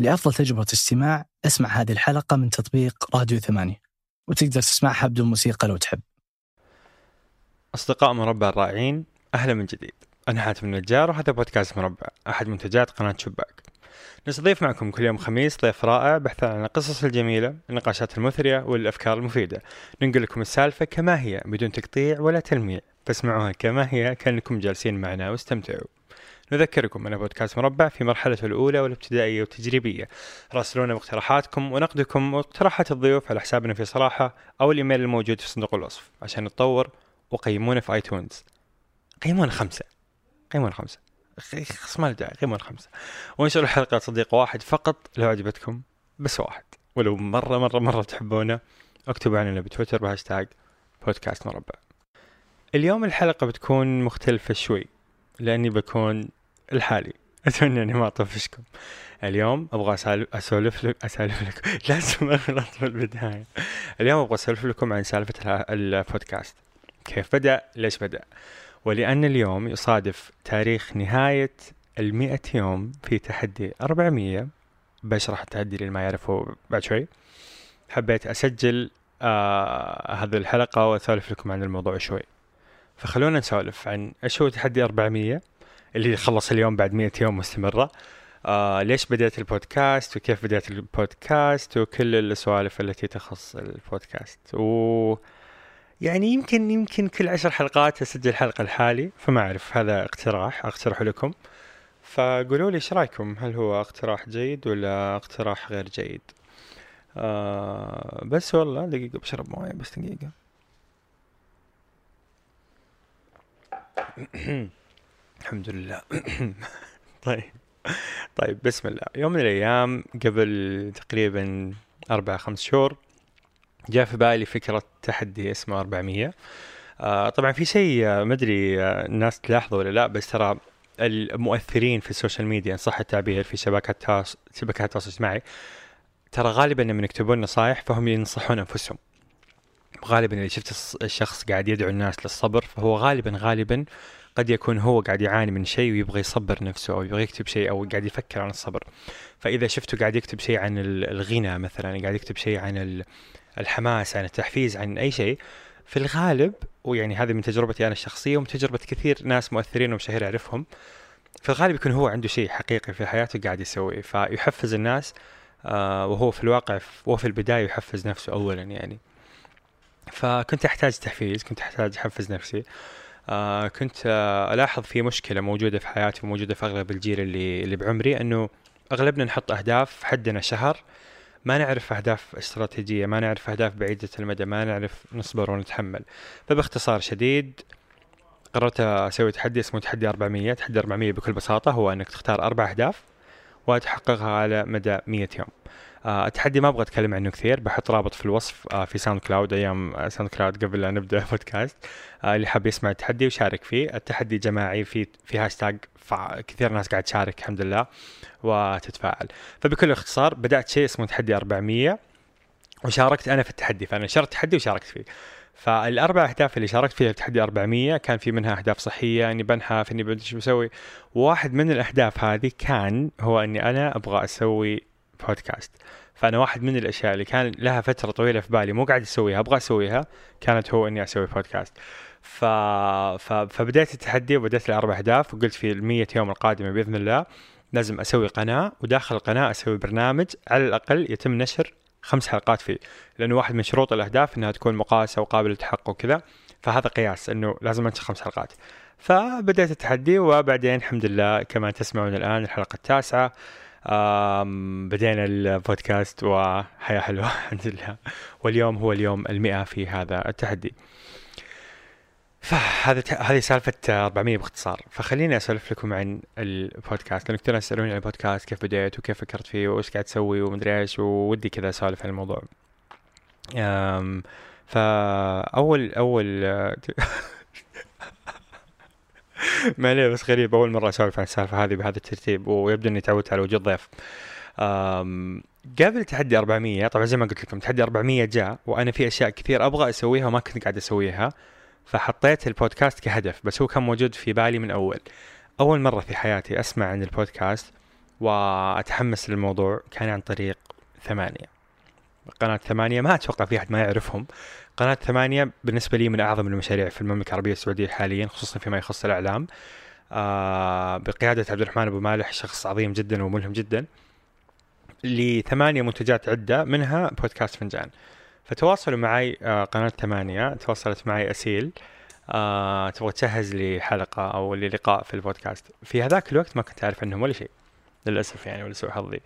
لأفضل تجربة استماع أسمع هذه الحلقة من تطبيق راديو ثمانية وتقدر تسمعها بدون موسيقى لو تحب. أصدقاء مربع الرائعين أهلا من جديد. أنا حاتم النجار وهذا بودكاست مربع أحد منتجات قناة شباك. نستضيف معكم كل يوم خميس ضيف رائع بحثا عن القصص الجميلة النقاشات المثرية والأفكار المفيدة. ننقل لكم السالفة كما هي بدون تقطيع ولا تلميع. فاسمعوها كما هي كأنكم جالسين معنا واستمتعوا. نذكركم أن بودكاست مربع في مرحلته الأولى والابتدائية والتجريبية. راسلونا باقتراحاتكم ونقدكم واقتراحات الضيوف على حسابنا في صراحة أو الإيميل الموجود في صندوق الوصف. عشان نتطور وقيمونا في آيتونز. قيمونا خمسة. قيمونا خمسة. خص ما داعي قيمونا خمسة. وانشروا الحلقة صديق واحد فقط لو عجبتكم بس واحد. ولو مرة مرة مرة تحبونه اكتبوا عننا بتويتر بهاشتاج بودكاست مربع. اليوم الحلقة بتكون مختلفة شوي لأني بكون الحالي. أتمنى أني ما أطفشكم. اليوم أبغى أسولف لك اسولف لكم لازم اغلط في البداية. اليوم أبغى أسولف لكم عن سالفة البودكاست. كيف بدأ؟ ليش بدأ؟ ولأن اليوم يصادف تاريخ نهاية المئة يوم في تحدي 400 بشرح التحدي اللي ما يعرفه بعد شوي. حبيت أسجل آه هذه الحلقة وأسولف لكم عن الموضوع شوي. فخلونا نسولف عن إيش هو تحدي 400 اللي خلص اليوم بعد 100 يوم مستمرة. آه ليش بديت البودكاست وكيف بديت البودكاست وكل السوالف التي تخص البودكاست؟ و يعني يمكن يمكن كل عشر حلقات أسجل حلقة لحالي فما أعرف هذا اقتراح اقترحه لكم. فقولوا لي إيش رأيكم؟ هل هو اقتراح جيد ولا اقتراح غير جيد؟ آه بس والله دقيقة بشرب موية بس دقيقة. الحمد لله. طيب. طيب بسم الله. يوم من الأيام قبل تقريبا أربع خمس شهور جاء في بالي فكرة تحدي اسمه 400 آه طبعا في شيء آه مدري آه الناس تلاحظوا ولا لا بس ترى المؤثرين في السوشيال ميديا إن صح التعبير في شبكات شبكات التواصل الاجتماعي ترى غالبا لما يكتبون نصائح فهم ينصحون أنفسهم. غالبا اللي شفت الشخص قاعد يدعو الناس للصبر فهو غالبا غالبا قد يكون هو قاعد يعاني من شيء ويبغى يصبر نفسه أو يبغى يكتب شيء أو قاعد يفكر عن الصبر. فإذا شفته قاعد يكتب شيء عن الغنى مثلا قاعد يكتب شيء عن الحماس عن التحفيز عن أي شيء في الغالب ويعني هذه من تجربتي أنا الشخصية ومن تجربة كثير ناس مؤثرين ومشاهير أعرفهم في الغالب يكون هو عنده شيء حقيقي في حياته قاعد يسويه فيحفز الناس آه وهو في الواقع وهو في البداية يحفز نفسه اولا يعني. فكنت أحتاج تحفيز كنت أحتاج أحفز نفسي. آه كنت آه ألاحظ في مشكلة موجودة في حياتي وموجودة في أغلب الجيل اللي اللي بعمري إنه أغلبنا نحط أهداف حدنا شهر ما نعرف أهداف استراتيجية ما نعرف أهداف بعيدة المدى ما نعرف نصبر ونتحمل. فباختصار شديد قررت أسوي تحدي اسمه تحدي 400 تحدي 400 بكل بساطة هو إنك تختار أربع أهداف وتحققها على مدى 100 يوم. التحدي ما أبغى أتكلم عنه كثير بحط رابط في الوصف آه في SoundCloud أيام SoundCloud قبل لا نبدأ البودكاست آه اللي حاب يسمع التحدي ويشارك فيه. التحدي جماعي في في هاشتاج كثير ناس قاعد تشارك الحمد لله وتتفاعل. فبكل اختصار بدأت شيء اسمه تحدي 400 وشاركت أنا في التحدي فأنا نشرت تحدي وشاركت فيه. فالأربع أهداف اللي شاركت فيها التحدي 400 كان في منها أهداف صحية إني بنحف اني بدي شو بسوي. واحد من الأهداف هذه كان هو إني أنا أبغى أسوي بودكاست. فأنا واحد من الأشياء اللي كان لها فترة طويلة في بالي مو قاعد أسويها أبغى أسويها كانت هو إني أسوي بودكاست. ف... ف... فبديت التحدي وبديت الأربع أهداف وقلت في ال يوم القادمة بإذن الله لازم أسوي قناة وداخل القناة أسوي برنامج على الأقل يتم نشر خمس حلقات فيه. لأنه واحد من شروط الأهداف إنها تكون مقاسة وقابلة للتحقق وكذا. فهذا قياس إنه لازم أنشر خمس حلقات. فبديت التحدي وبعدين الحمد لله كما تسمعون الآن الحلقة التاسعة. بدينا البودكاست وحياة حلوة الحمد لله. واليوم هو اليوم المئة في هذا التحدي. فهذا هذه سالفة 400 باختصار. فخليني أسولف لكم عن البودكاست لأنه كثير يسألوني عن البودكاست كيف بديت وكيف فكرت فيه وإيش قاعد تسوي ومدري إيش وودي كذا أسولف عن الموضوع. فأول أول ما عليه بس غريب اول مرة أسولف عن السالفة هذه بهذا الترتيب ويبدو إني تعودت على وجود ضيف. قبل تحدي 400 طبعا زي ما قلت لكم تحدي 400 جاء وأنا في أشياء كثير أبغى أسويها وما كنت قاعد أسويها فحطيت البودكاست كهدف بس هو كان موجود في بالي من أول. أول مرة في حياتي أسمع عن البودكاست وأتحمس للموضوع كان عن طريق ثمانية. قناة ثمانية ما أتوقع في أحد ما يعرفهم. قناة ثمانية بالنسبة لي من أعظم المشاريع في المملكة العربية السعودية حاليا خصوصا فيما يخص الإعلام. آه بقيادة عبد الرحمن أبو مالح شخص عظيم جدا وملهم جدا لثمانية منتجات عدة منها بودكاست فنجان. فتواصلوا معي آه قناة ثمانية تواصلت معي أسيل. آه تبغى تجهز لي حلقة أو للقاء في البودكاست. في هذاك الوقت ما كنت أعرف عنهم ولا شيء للأسف يعني ولا سوء حظي.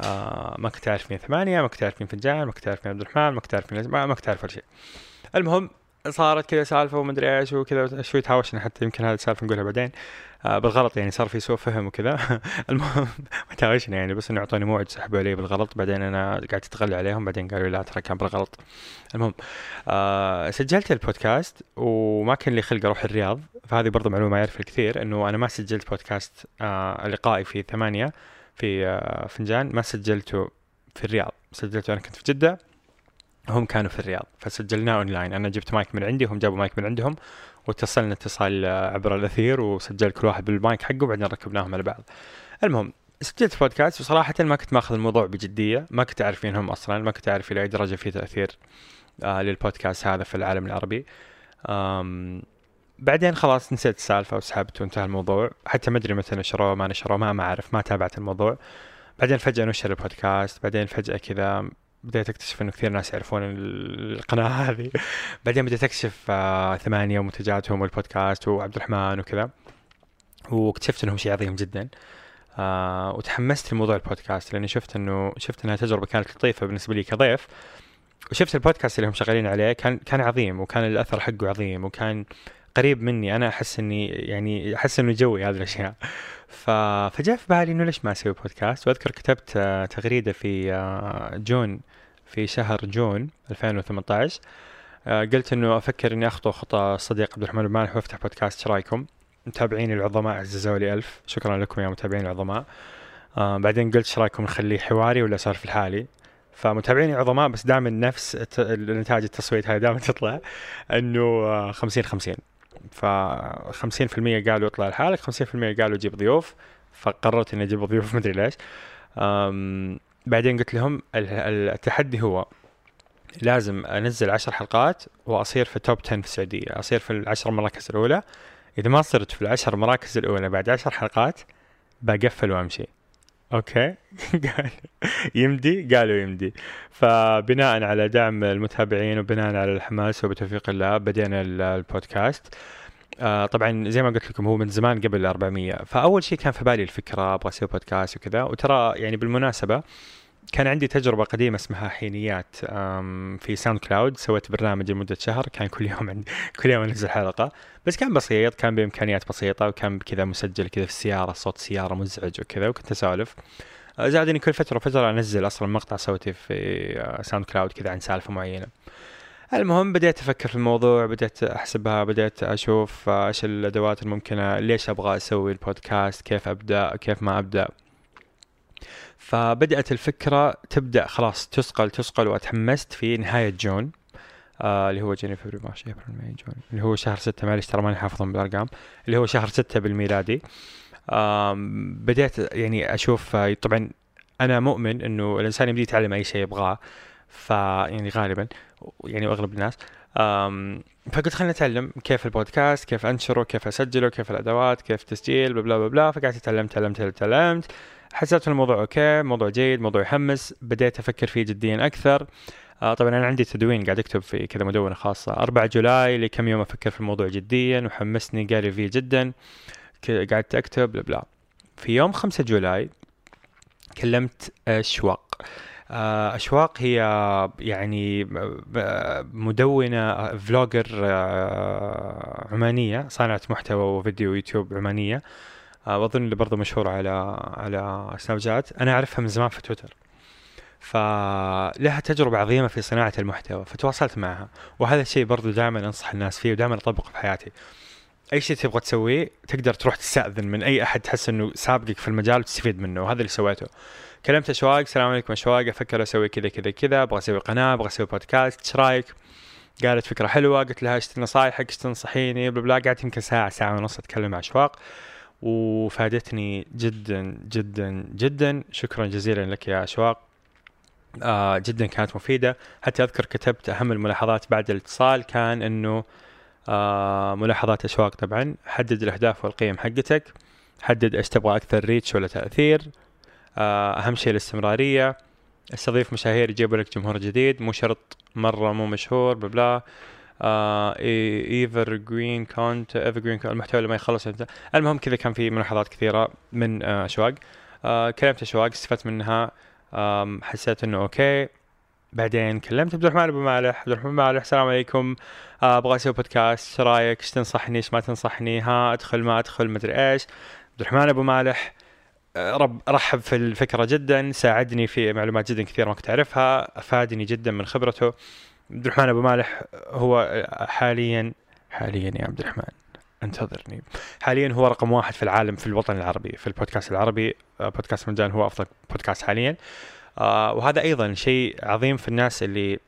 آه ما كنت أعرف مين ثمانية ما كنت أعرف مين فنجان ما كنت أعرف مين عبد الرحمن ما كنت أعرف مين ما, كنت أعرف ولا شيء. المهم صارت كذا سالفة ومدري إيش وكذا شوي تهاوشنا حتى يمكن هذه السالفة نقولها بعدين. آه بالغلط يعني صار في سوء فهم وكذا. المهم تهاوشنا يعني بس إنه أعطوني موعد سحبوا علي بالغلط بعدين أنا قاعد أتغلى عليهم بعدين قالوا لا ترى كان بالغلط. المهم آه سجلت البودكاست وما كان لي خلق أروح الرياض. فهذه برضو معلومة ما يعرف الكثير إنه أنا ما سجلت بودكاست لقائي في ثمانية. في آه فنجان ما سجلته في الرياض. سجلته أنا كنت في جدة هم كانوا في الرياض. فسجلناه أونلاين. أنا جبت مايك من عندي وهم جابوا مايك من عندهم واتصلنا اتصال عبر الأثير وسجل كل واحد بالمايك حقه وبعدين ركبناهم على بعض. المهم سجلت بودكاست وصراحة ما كنت ماخذ الموضوع بجدية. ما كنت أعرف مين هم أصلا ما كنت أعرف إلى أي درجة في تأثير آه للبودكاست هذا في العالم العربي. بعدين خلاص نسيت السالفة وسحبت وانتهى الموضوع. حتى ما أدري متى نشروه ما نشروه ما ما أعرف ما تابعت الموضوع. بعدين فجأة نشر البودكاست بعدين فجأة كذا بديت أكتشف إنه كثير ناس يعرفون القناة هذه. بعدين بديت اكتشف آه ثمانية ومنتجاتهم والبودكاست وعبد الرحمن وكذا. واكتشفت إنهم شيء عظيم جدا. آه وتحمست لموضوع البودكاست لأني شفت إنه شفت إنها تجربة كانت لطيفة بالنسبة لي كضيف. وشفت البودكاست اللي هم شغالين عليه كان كان عظيم وكان الأثر حقه عظيم وكان قريب مني أنا أحس إني يعني أحس إنه جوي هذه الأشياء. فجاء في بالي إنه ليش ما أسوي بودكاست وأذكر كتبت آه، تغريدة في آه، جون في شهر جون 2018 آه، قلت إنه أفكر إني أخطو خطى صديق عبد الرحمن المالح وافتح بودكاست إيش رأيكم؟ متابعيني العظماء عززوا لي ألف شكرا لكم يا متابعين العظماء بعدين قلت إيش رأيكم نخليه حواري ولا اسولف لحالي؟ فمتابعيني عظماء بس دائما نفس النتائج التصويت هاي دائما تطلع إنه 50 50 ف 50% قالوا اطلع لحالك 50% قالوا جيب ضيوف. فقررت إني أجيب ضيوف مدري ليش. بعدين قلت لهم التحدي هو لازم أنزل عشر حلقات وأصير في توب 10 في السعودية أصير في العشر مراكز الأولى. إذا ما صرت في العشر مراكز الأولى بعد عشر حلقات بقفل وأمشي. okay. قال يمدي؟ قالوا يمدي. فبناء على دعم المتابعين وبناء على الحماس وبتوفيق الله بدينا البودكاست. آه طبعا زي ما قلت لكم هو من زمان قبل ال 400 فأول شيء كان في بالي الفكرة أبغى أسوي بودكاست وكذا. وترى يعني بالمناسبة كان عندي تجربة قديمة اسمها حينيات في SoundCloud سويت برنامج لمدة شهر كان كل يوم عندي كل يوم انزل حلقة. بس كان بسيط كان بإمكانيات بسيطة وكان كذا مسجل كذا في السيارة صوت سيارة مزعج وكذا وكنت أسولف. آه، زائد اني كل فترة وفترة أنزل أصلا مقطع صوتي في Sound آه، Cloud كذا عن سالفة معينة. المهم بديت أفكر في الموضوع بديت أحسبها بديت أشوف إيش الأدوات الممكنة ليش أبغى أسوي البودكاست كيف أبدأ كيف ما أبدأ. فبدأت الفكرة تبدأ خلاص تسقل تسقل وأتحمست في نهاية June آه اللي هو جاني فبراير March ابريل May June اللي هو شهر ستة معلش ترى ماني حافظهم بالأرقام اللي هو شهر ستة بالميلادي. بديت يعني أشوف آه، طبعا أنا مؤمن إنه الإنسان يبدي يتعلم أي شيء يبغاه فيعني غالبا يعني واغلب الناس. فقلت خلينا نتعلم كيف البودكاست كيف أنشره كيف أسجله كيف الأدوات كيف تسجيل بلا بلا بلا فقعدت اتعلم تعلمت تعلمت حسيت الموضوع okay موضوع جيد موضوع يحمس بديت أفكر فيه جديا أكثر. آه طبعا أنا عندي تدوين قاعد أكتب في كذا مدونة خاصة. 4 July لكم يوم أفكر في الموضوع جديا وحمسني Gary Vee جدا. قعدت أكتب بلا بلا. في يوم 5 July كلمت أشواق. آه، أشواق هي يعني مدونة vlogger آه، عمانية صانعة محتوى وفيديو يوتيوب عمانية. آه، وأظن اللي برضه مشهورة على على Snapchat أنا أعرفها من زمان في تويتر. فلها تجربة عظيمة في صناعة المحتوى فتواصلت معها. وهذا الشيء برضو دائما أنصح الناس فيه ودائما أطبقه في حياتي. أي شيء تبغى تسويه تقدر تروح تستأذن من أي أحد تحس أنه سابقك في المجال وتستفيد منه وهذا اللي سويته. كلمت أشواق السلام عليكم أشواق أفكر أسوي كذا كذا كذا أبغى أسوي قناة أبغى أسوي بودكاست إيش رأيك؟ قالت فكرة حلوة قلت لها إيش نصايحك إيش تنصحيني؟ بلا بلا قعدت يمكن ساعة ساعة ونص أتكلم مع أشواق. وفادتني جدا جدا جدا. شكرا جزيلا لك يا أشواق. آه جدا كانت مفيدة. حتى أذكر كتبت أهم الملاحظات بعد الاتصال كان إنه آه ملاحظات أشواق طبعا. حدد الأهداف والقيم حقتك. حدد إيش تبغى أكثر reach ولا تأثير. آه أهم شيء الاستمرارية. استضيف مشاهير يجيبوا لك جمهور جديد. مو شرط مرة مو مشهور بلا. evergreen content evergreen المحتوى اللي ما يخلص. المهم كذا كان في ملاحظات كثيرة من آه اشواق آه كلمت اشواق استفدت منها آه حسيت إنه أوكي. بعدين كلمت عبد الرحمن أبو مالح. عبد الرحمن مالح السلام عليكم. آه، أبغى أسوي بودكاست إيش رأيك؟ إيش تنصحني؟ إيش ما تنصحني؟ ها أدخل ما أدخل مدري إيش. عبد الرحمن أبو مالح آه، رب رحب في الفكرة جدا. ساعدني في معلومات جدا كثيرة ما كنت أعرفها. أفادني جدا من خبرته. عبد الرحمن أبو مالح هو حاليا حاليا يا عبد الرحمن انتظرني. حاليا هو رقم واحد في العالم في الوطن العربي في البودكاست العربي. آه، بودكاست مجان هو أفضل بودكاست حاليا. آه وهذا أيضا شيء عظيم في الناس اللي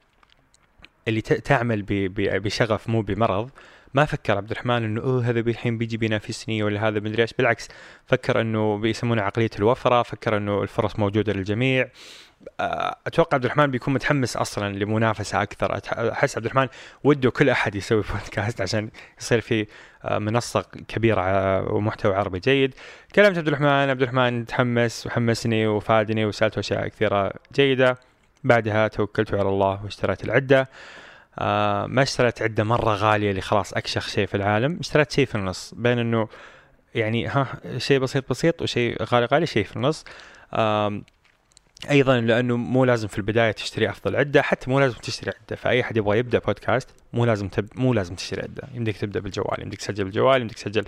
اللي تعمل بشغف مو بمرض. ما فكر عبد الرحمن إنه أوه هذا الحين بيجي بينافسني ولا هذا مدري إيش. بالعكس فكر إنه بيسمونه عقلية الوفرة فكر إنه الفرص موجودة للجميع. أتوقع عبد الرحمن بيكون متحمس أصلا لمنافسة أكثر. أحس عبد الرحمن وده كل أحد يسوي بودكاست عشان يصير في آه، منصة كبيرة ومحتوى عربي جيد. كلمت عبد الرحمن عبد الرحمن تحمس وحمسني وفادني وسالته أشياء كثيرة جيدة. بعدها توكلت على الله واشتريت العدة. آه ما اشتريت عدة مرة غالية اللي خلاص أكشخ شيء في العالم. اشتريت شيء في النص بين إنه يعني ها شيء بسيط بسيط وشيء غالي غالي شيء في النص. آه أيضا لأنه مو لازم في البداية تشتري أفضل عدة حتى مو لازم تشتري عدة. فأي أحد يبغى يبدأ بودكاست مو لازم تب... مو لازم تشتري عدة. يمديك تبدأ بالجوال يمديك تسجل بالجوال يمديك تسجل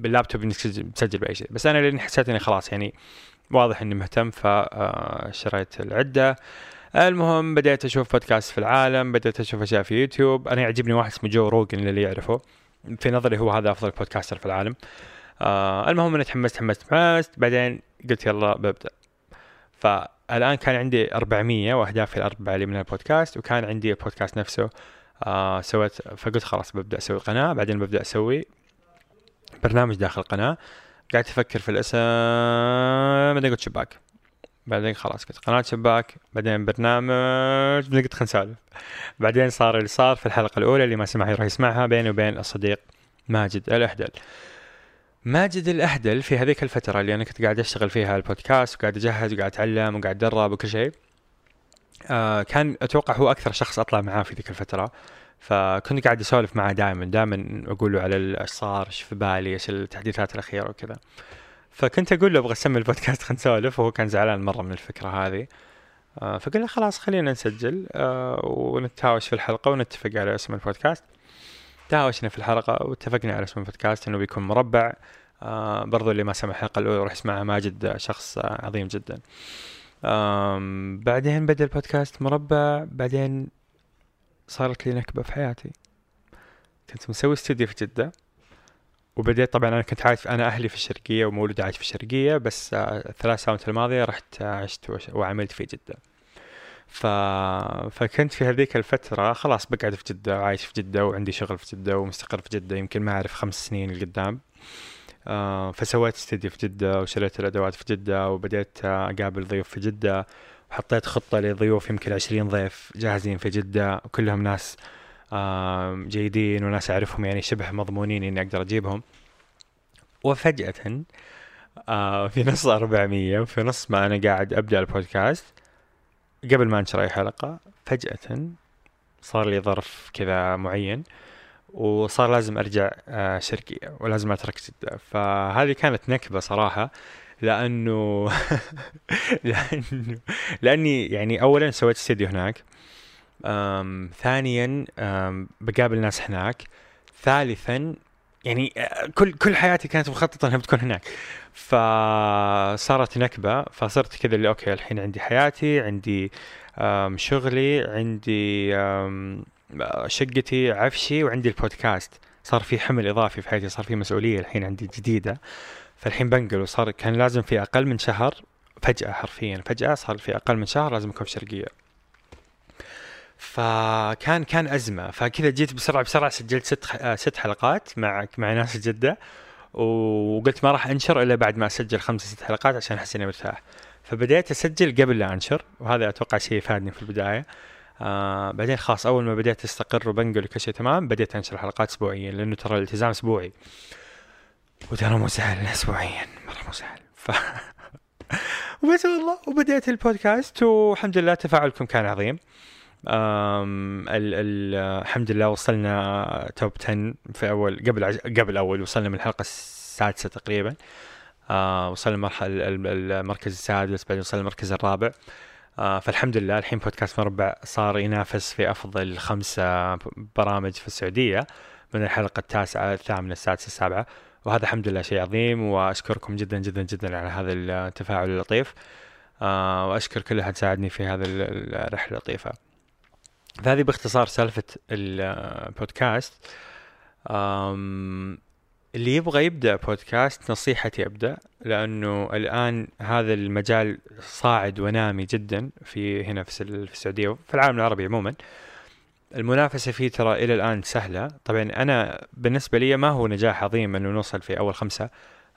باللابتوب يمديك تسجل بأي شيء. بس أنا لأني حسيت إني خلاص يعني واضح إني مهتم فشريت العدة. المهم بديت أشوف بودكاست في العالم بديت أشوف أشياء في يوتيوب. أنا يعجبني واحد اسمه Joe Rogan اللي يعرفه. في نظري هو هذا أفضل podcaster في العالم. آه المهم أنا تحمست تحمست تحمست. بعدين قلت يلا ببدأ. فالان كان عندي 400 واهدافي الأربعة اللي من البودكاست وكان عندي البودكاست نفسه آه سويت فقلت خلاص ببدأ أسوي قناة بعدين ببدأ أسوي برنامج داخل القناه قاعد أفكر في الاسم بعدين قلت شباك. بعدين خلاص قلت قناة شباك بعدين برنامج بعدين قلت نسولف بعدين صار اللي صار في الحلقة الأولى اللي ما سمع يروح يسمعها بيني وبين الصديق ماجد الأهدل ماجد الأهدل في هذيك الفترة اللي أنا كنت قاعد أشتغل فيها البودكاست وقاعد أجهز وقاعد أتعلم وقاعد أدرب وكل شيء آه كان أتوقع هو أكثر شخص أطلع معاه في ذيك الفترة. فكنت قاعد أسولف معاه دائما دائما أقول له على إيش صار إيش في بالي إيش التحديثات الأخيرة وكذا. فكنت أقول له أبغى أسمي البودكاست خلينا نسولف وهو كان زعلان مرة من الفكرة هذه. آه فقلنا خلاص خلينا نسجل آه ونتهاوش في الحلقة ونتفق على اسم البودكاست. تهاوشنا في الحلقة واتفقنا على اسم البودكاست إنه بيكون مربع. آه برضو اللي ما سمع الحلقة الأولى يروح يسمعها ماجد شخص عظيم جدا. بعدين بدأ البودكاست مربع بعدين صارت لي نكبة في حياتي. كنت مسوي استوديو في جدة وبديت طبعا أنا كنت عايش أنا أهلي في الشرقية ومولود عايش في الشرقية بس آه، الثلاث سنوات الماضية رحت عشت وعملت في جدة. ف... فكنت في هذيك الفترة خلاص بقعد في جدة وعايش في جدة وعندي شغل في جدة ومستقر في جدة يمكن ما أعرف خمس سنين لقدام. آه فسويت استديو في جدة وشريت الأدوات في جدة وبديت أقابل ضيوف في جدة وحطيت خطة لضيوف يمكن عشرين ضيف جاهزين في جدة وكلهم ناس جيدين وناس أعرفهم يعني شبه مضمونين إني أقدر أجيبهم. وفجأة آه، في نص 400 وفي نص ما أنا قاعد أبدأ البودكاست قبل ما أنشر أي حلقة فجأة صار لي ظرف كذا معين وصار لازم أرجع آه، شرقية ولازم أترك جدة. فهذه كانت نكبة صراحة لأنه لأنه لأني يعني اولا سويت استديو هناك أم ثانيا أم بقابل ناس هناك ثالثا يعني آه، كل كل حياتي كانت مخططة إنها بتكون هناك. فصارت نكبة فصرت كذا اللي أوكي الحين عندي حياتي عندي شغلي عندي شقتي عفشي وعندي البودكاست. صار في حمل إضافي في حياتي صار في مسؤولية الحين عندي جديدة. فالحين بنقل وصار كان لازم في أقل من شهر فجأة حرفيا فجأة صار في أقل من شهر لازم أكون شرقية. فكان كان أزمة. فكذا جيت بسرعة بسرعة سجلت ست ست حلقات مع مع ناس جدة وقلت ما راح أنشر إلا بعد ما أسجل خمسة ست حلقات عشان احس اني مرتاح فبديت أسجل قبل لا أنشر وهذا أتوقع شيء فادني في البداية. آه بعدين خلاص أول ما بديت أستقر وبنقل وكل شيء تمام بديت أنشر حلقات اسبوعيا لأنه ترى الالتزام أسبوعي. وترى مو سهل اسبوعيا مرة مو سهل. ف وبس والله وبديت البودكاست والحمد لله تفاعلكم كان عظيم. الحمد لله وصلنا توب 10 في أول قبل. قبل أول وصلنا من الحلقة السادسة تقريبا. آه وصلنا المرحله المركز السادس بعدين وصلنا المركز الرابع. آه فالحمد لله الحين بودكاست مربع صار ينافس في أفضل خمس برامج في السعودية من الحلقة التاسعة الثامنة السادسة السابعة. وهذا الحمد لله شيء عظيم وأشكركم جدا جدا جدا على هذا التفاعل اللطيف. آه وأشكر كل احد ساعدني في هذه الرحلة اللطيفة. فهذه باختصار سالفة البودكاست. اللي يبغى يبدأ بودكاست نصيحتي أبدأ لأنه الآن هذا المجال صاعد ونامي جدا في هنا في السعودية وفي العالم العربي عموما. المنافسة فيه ترى إلى الآن سهلة. طبعا أنا بالنسبة لي ما هو نجاح عظيم أنه نوصل في أول خمسة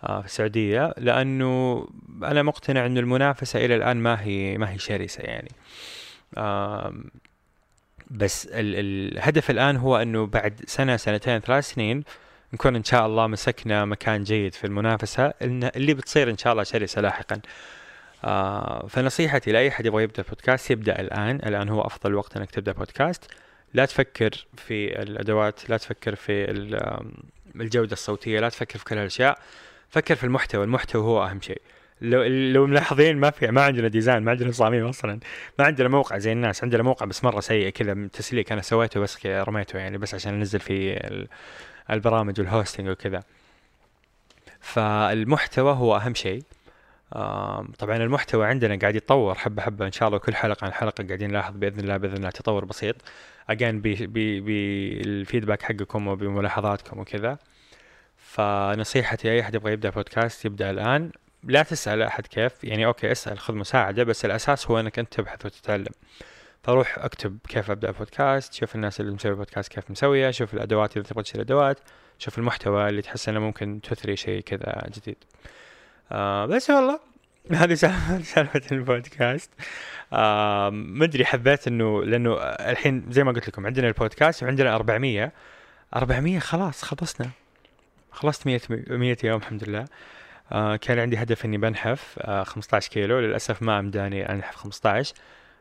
آه، في السعودية لأنه أنا مقتنع أنه المنافسة إلى الآن ما هي ما هي شرسة يعني. بس الهدف الآن هو أنه بعد سنة سنتين ثلاث سنين نكون إن شاء الله مسكنا مكان جيد في المنافسة اللي بتصير إن شاء الله شرسة لاحقا آه فنصيحتي لأي حد يبغى يبدأ بودكاست يبدأ الآن. الآن هو أفضل وقت أنك تبدأ بودكاست. لا تفكر في الأدوات لا تفكر في الجودة الصوتية لا تفكر في كل هالأشياء. فكر في المحتوى المحتوى هو أهم شيء. لو لو ملاحظين ما في ما عندنا design ما عندنا تصاميم أصلا. ما عندنا موقع زي الناس عندنا موقع بس مرة سيء كذا تسليك أنا سويته بس رميته يعني بس عشان انزل فيه البرامج وال hosting وكذا. فالمحتوى هو أهم شيء. طبعا المحتوى عندنا قاعد يتطور حبة حبة إن شاء الله كل حلقة عن حلقة قاعدين نلاحظ بإذن الله بإذن الله تطور بسيط. اجين بال feedback حقكم وبملاحظاتكم وكذا. فنصيحتي أي أحد يبغى يبدأ بودكاست يبدأ الآن. لا تسأل أحد كيف يعني okay اسأل خذ مساعدة بس الأساس هو إنك أنت تبحث وتتعلم. فروح أكتب كيف أبدأ بودكاست شوف الناس اللي مسوي بودكاست كيف مسوية شوف الأدوات اذا تبغى تشتري أدوات شوف المحتوى اللي تحس إنه ممكن تثري شيء كذا جديد. آه بس والله هذه سالفة البودكاست. آه ما أدري حبيت إنه لأنه الحين زي ما قلت لكم عندنا البودكاست وعندنا 400 400 خلاص خلصنا. خلصت 100 100 يوم الحمد لله. كان عندي هدف إني بنحف آه 15 كيلو. للأسف ما امداني أنحف 15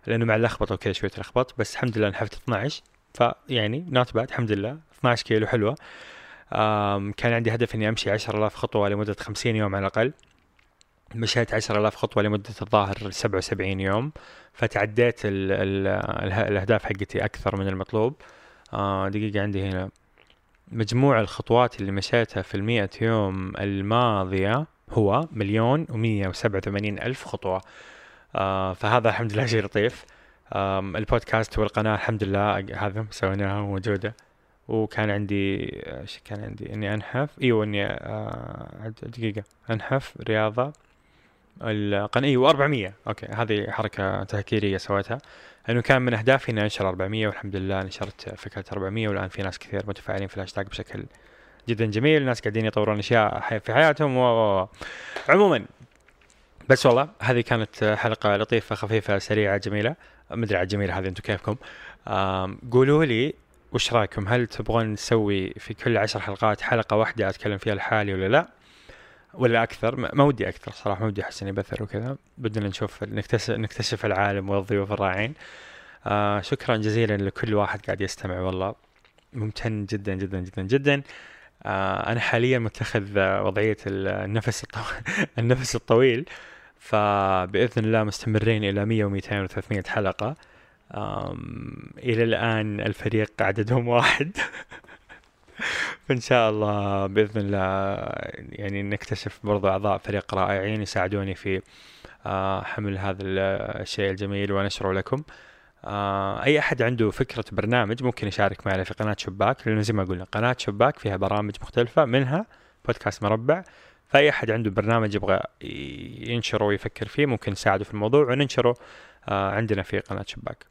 لأنه مع اللخبطة وكذا شوية لخبط. بس الحمد لله نحفت 12 فيعني not bad الحمد لله. 12 كيلو حلوة. آه كان عندي هدف إني أمشي 10000 خطوة لمدة 50 يوم على الأقل. مشيت عشر آلاف خطوة لمدة الظاهر سبعة وسبعين يوم. فتعديت ال ال الأهداف حقتي أكثر من المطلوب. آه دقيقة عندي هنا. مجموع الخطوات اللي مشيتها في المئة يوم الماضية هو مليون ومية وسبعة وثمانين ألف خطوة. آه فهذا الحمد لله شيء لطيف. البودكاست والقناة الحمد لله هذا سويناها موجودة. وكان عندي إيش كان عندي؟ إني أنحف. إيوه إني آه دقيقة. أنحف رياضة. القناة إيوه 400 okay هذه حركة تهكيرية سويتها. لأنه كان من أهدافي إني أنشر 400 والحمد لله نشرت فكرة 400 والآن في ناس كثير متفاعلين في الهاشتاج بشكل جدا جميل. الناس قاعدين يطورون أشياء في حياتهم و... عموما بس والله هذه كانت حلقة لطيفة خفيفة سريعة جميلة. ما أدري جميلة هذه أنتم كيفكم. قولوا لي وش رأيكم؟ هل تبغون نسوي في كل عشر حلقات حلقة واحدة أتكلم فيها لحالي ولا لا؟ ولا أكثر؟ ما ودي أكثر صراحة ما ودي أحس إني بثر وكذا. بدنا نشوف نكتشف نكتشف العالم والضيوف الرائعين آه شكرا جزيلا لكل واحد قاعد يستمع والله ممتن جدا جدا جدا جدا. أنا حاليا متخذ وضعية النفس الطويل النفس الطويل فبإذن الله مستمرين إلى 100 و200 و300 حلقة. إلى الآن الفريق عددهم واحد. فإن شاء الله بإذن الله يعني نكتشف برضو أعضاء فريق رائعين يساعدوني في آه، حمل هذا الشيء الجميل ونشره لكم. آه، أي أحد عنده فكرة برنامج ممكن يشارك معنا في قناة شباك لأنه زي ما قلنا قناة شباك فيها برامج مختلفة منها بودكاست مربع. فأي أحد عنده برنامج يبغى ينشره ويفكر فيه ممكن نساعده في الموضوع وننشره آه، عندنا في قناة شباك.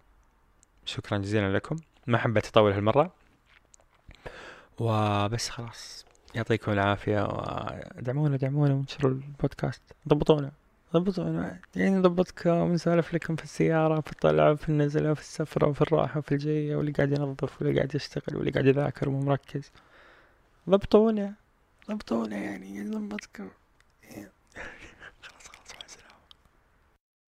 شكرا جزيلا لكم. ما حبيت اطول هالمرة. وبس خلاص. يعطيكم العافية. ودعمونا دعمونا وانشروا البودكاست. ضبطونا. ضبطونا يعني نضبطكم نسولف لكم في السيارة في الطلعة في النزلة في السفرة وفي الراحة في الجية واللي قاعد ينظف واللي قاعد يشتغل واللي قاعد يذاكر ومو مركز ضبطونا. ضبطونا يعني نضبطكم